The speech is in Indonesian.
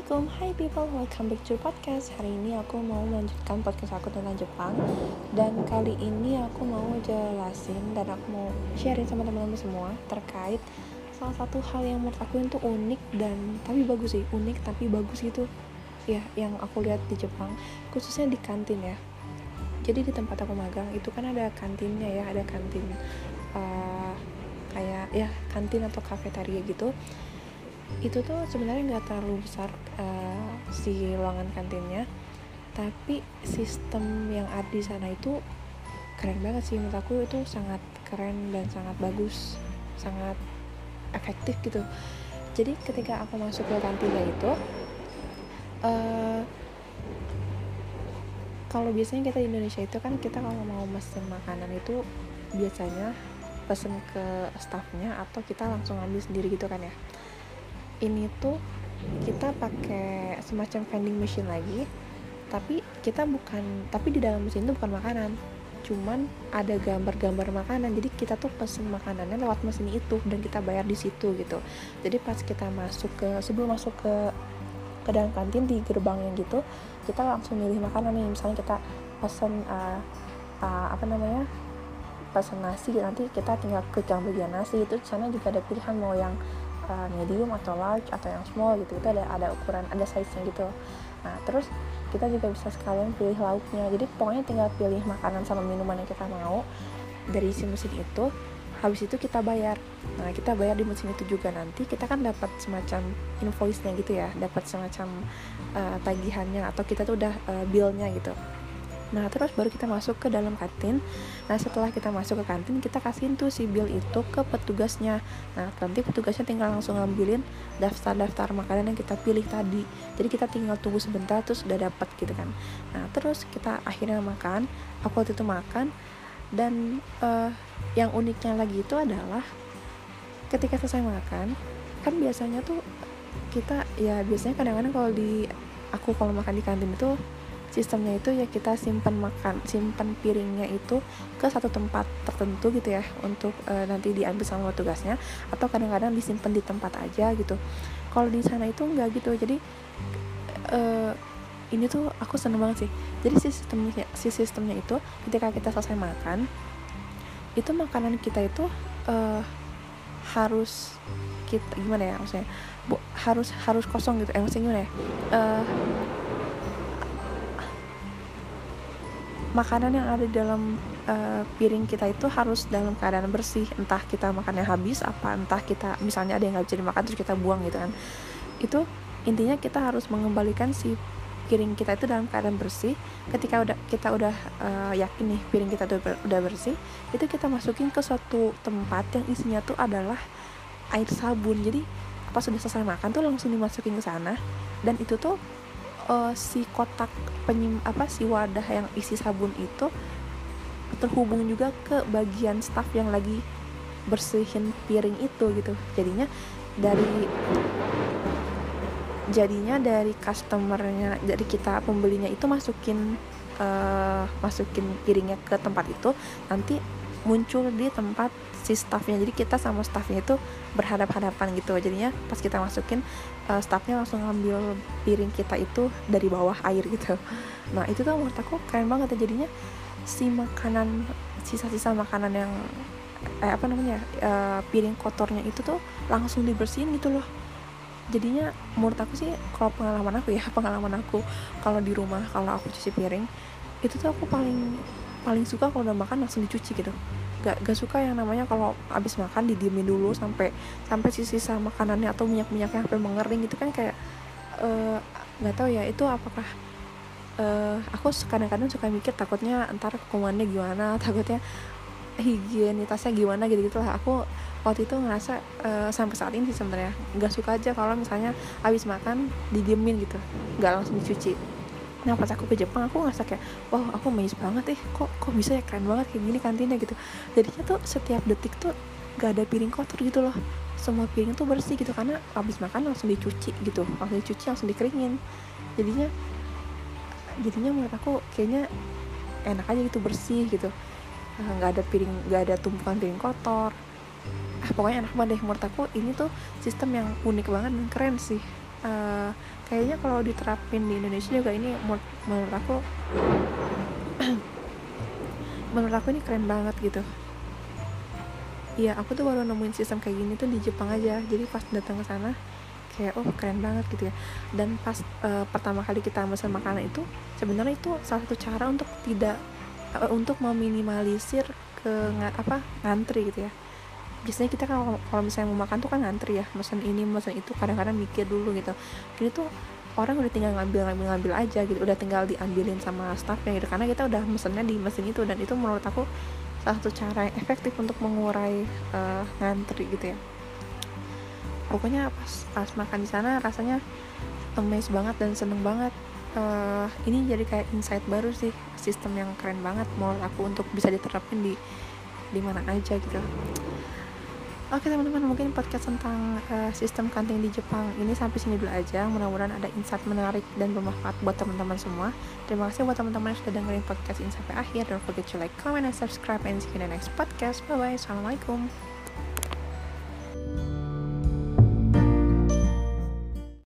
Assalamualaikum, hi people, welcome back to podcast. Hari ini aku mau melanjutkan podcast aku tentang Jepang. Dan kali ini aku mau jelasin dan aku mau sharing sama teman-teman semua Terkait salah satu hal yang menurut aku itu unik dan tapi bagus sih. Unik tapi bagus gitu. Ya, yang aku lihat di Jepang. Khususnya di kantin ya. Jadi di tempat aku magang itu kan ada kantinnya ya. Ada kantin uh, kayak ya kantin atau kafetaria gitu itu tuh sebenarnya nggak terlalu besar uh, si ruangan kantinnya. Tapi sistem yang ada di sana itu keren banget sih. Menurut aku itu sangat keren dan sangat bagus sangat efektif gitu. Jadi ketika aku masuk ke kantinnya itu uh, kalau biasanya kita di Indonesia itu kan kita kalau mau mesen makanan itu biasanya pesen ke staffnya atau kita langsung ambil sendiri gitu kan ya ini tuh kita pakai semacam vending machine lagi tapi kita bukan tapi di dalam mesin itu bukan makanan cuman ada gambar-gambar makanan. Jadi kita tuh pesen makanannya lewat mesin itu dan kita bayar di situ gitu. Jadi pas kita masuk ke sebelum masuk ke ke dalam kantin di gerbang yang gitu kita langsung milih makanan nih. Misalnya kita pesen uh, uh, apa namanya pesen nasi nanti kita tinggal ke yang bagian nasi. Itu sana juga ada pilihan mau yang uh, medium atau large atau yang small gitu itu ada ada ukuran ada size nya gitu. Nah terus kita juga bisa sekalian pilih lauknya. Jadi pokoknya tinggal pilih makanan sama minuman yang kita mau. Dari si mesin itu habis itu kita bayar. Nah kita bayar di mesin itu juga. Nanti kita kan dapat semacam invoice nya gitu ya. Dapat semacam uh, tagihannya atau kita tuh udah uh, billnya gitu Nah, terus baru kita masuk ke dalam kantin. Nah, setelah kita masuk ke kantin, kita kasihin tuh si bill itu ke petugasnya. Nah, nanti petugasnya tinggal langsung ngambilin daftar-daftar makanan yang kita pilih tadi. Jadi kita tinggal tunggu sebentar terus udah dapat gitu kan. Nah, terus kita akhirnya makan. Aku waktu itu makan dan uh, yang uniknya lagi itu adalah ketika selesai makan, kan biasanya tuh kita ya biasanya kadang-kadang kalau di aku kalau makan di kantin itu sistemnya itu ya kita simpan makan simpan piringnya itu ke satu tempat tertentu gitu ya untuk e, nanti diambil sama tugasnya atau kadang-kadang disimpan di tempat aja gitu. Kalau di sana itu enggak gitu jadi e, ini tuh aku seneng banget sih. Jadi si sistemnya si sistemnya itu ketika kita selesai makan itu makanan kita itu e, harus kita gimana ya maksudnya? Bu, harus harus kosong gitu eh maksudnya gimana ya? Uh, makanan yang ada di dalam uh, piring kita itu harus dalam keadaan bersih. Entah kita makannya habis apa entah kita misalnya ada yang nggak bisa dimakan terus kita buang gitu kan. Itu intinya kita harus mengembalikan si piring kita itu dalam keadaan bersih. Ketika udah kita udah uh, yakin nih piring kita udah, udah bersih itu kita masukin ke suatu tempat yang isinya tuh adalah air sabun. Jadi pas sudah selesai makan tuh langsung dimasukin ke sana. Dan itu tuh uh, si kotak penyim apa si wadah yang isi sabun itu terhubung juga ke bagian staff yang lagi bersihin piring itu gitu. Jadinya dari jadinya dari customernya dari kita pembelinya itu masukin uh, masukin piringnya ke tempat itu nanti muncul di tempat si staffnya. Jadi kita sama staffnya itu berhadap-hadapan gitu. Jadinya pas kita masukin uh, staffnya langsung ngambil piring kita itu dari bawah air gitu. Nah itu tuh menurut aku keren banget ya. Jadinya si makanan sisa-sisa makanan yang eh, apa namanya uh, piring kotornya itu tuh langsung dibersihin gitu loh. Jadinya menurut aku sih kalau pengalaman aku ya pengalaman aku kalau di rumah kalau aku cuci piring itu tuh aku paling paling suka kalau udah makan langsung dicuci gitu. Gak, gak suka yang namanya kalau abis makan didiemin dulu sampai sampai sisa makanannya atau minyak minyaknya sampai mengering gitu kan kayak eh, nggak uh, tahu ya itu apakah uh, aku kadang-kadang suka mikir takutnya ntar kumannya gimana takutnya higienitasnya gimana gitu gitu lah. Aku waktu itu ngerasa uh, sampai saat ini sih sebenarnya nggak suka aja kalau misalnya abis makan didiemin gitu nggak langsung dicuci nah pas aku ke Jepang aku ngerasa kayak wow aku amazed banget eh kok kok bisa ya? Keren banget kayak gini kantinnya gitu. Jadinya tuh setiap detik tuh gak ada piring kotor gitu loh. Semua piring tuh bersih gitu karena habis makan langsung dicuci gitu. Langsung dicuci langsung dikeringin. Jadinya jadinya menurut aku kayaknya enak aja gitu bersih gitu. Ah, nggak ada piring nggak ada tumpukan piring kotor. Ah pokoknya enak banget deh. Menurut aku ini tuh sistem yang unik banget dan keren sih. Uh, kayaknya kalau diterapin di Indonesia juga ini menurut, aku menurut aku ini keren banget gitu Iya, aku tuh baru nemuin sistem kayak gini tuh di Jepang aja. Jadi pas datang ke sana kayak oh keren banget gitu ya. Dan pas uh, pertama kali kita pesan makanan itu sebenarnya itu salah satu cara untuk tidak uh, untuk meminimalisir ke apa ngantri gitu ya. Biasanya kita kalau kalau misalnya mau makan tuh kan ngantri ya, pesan ini, pesan itu kadang-kadang mikir dulu gitu. Ini tuh orang udah tinggal ngambil ngambil ngambil aja gitu udah tinggal diambilin sama staffnya gitu karena kita udah mesennya di mesin itu dan itu menurut aku salah satu cara yang efektif untuk mengurai uh, ngantri gitu ya. Pokoknya pas pas makan di sana rasanya amazed banget dan seneng banget. Uh, ini jadi kayak insight baru sih sistem yang keren banget menurut aku untuk bisa diterapin di di mana aja gitu Oke teman-teman mungkin podcast tentang uh, sistem kantin di Jepang ini sampai sini dulu aja. Mudah-mudahan ada insight menarik dan bermanfaat buat teman-teman semua. Terima kasih buat teman-teman yang sudah dengerin podcast ini sampai akhir. Don't forget to like comment and subscribe. And see you in the next podcast. Bye bye assalamualaikum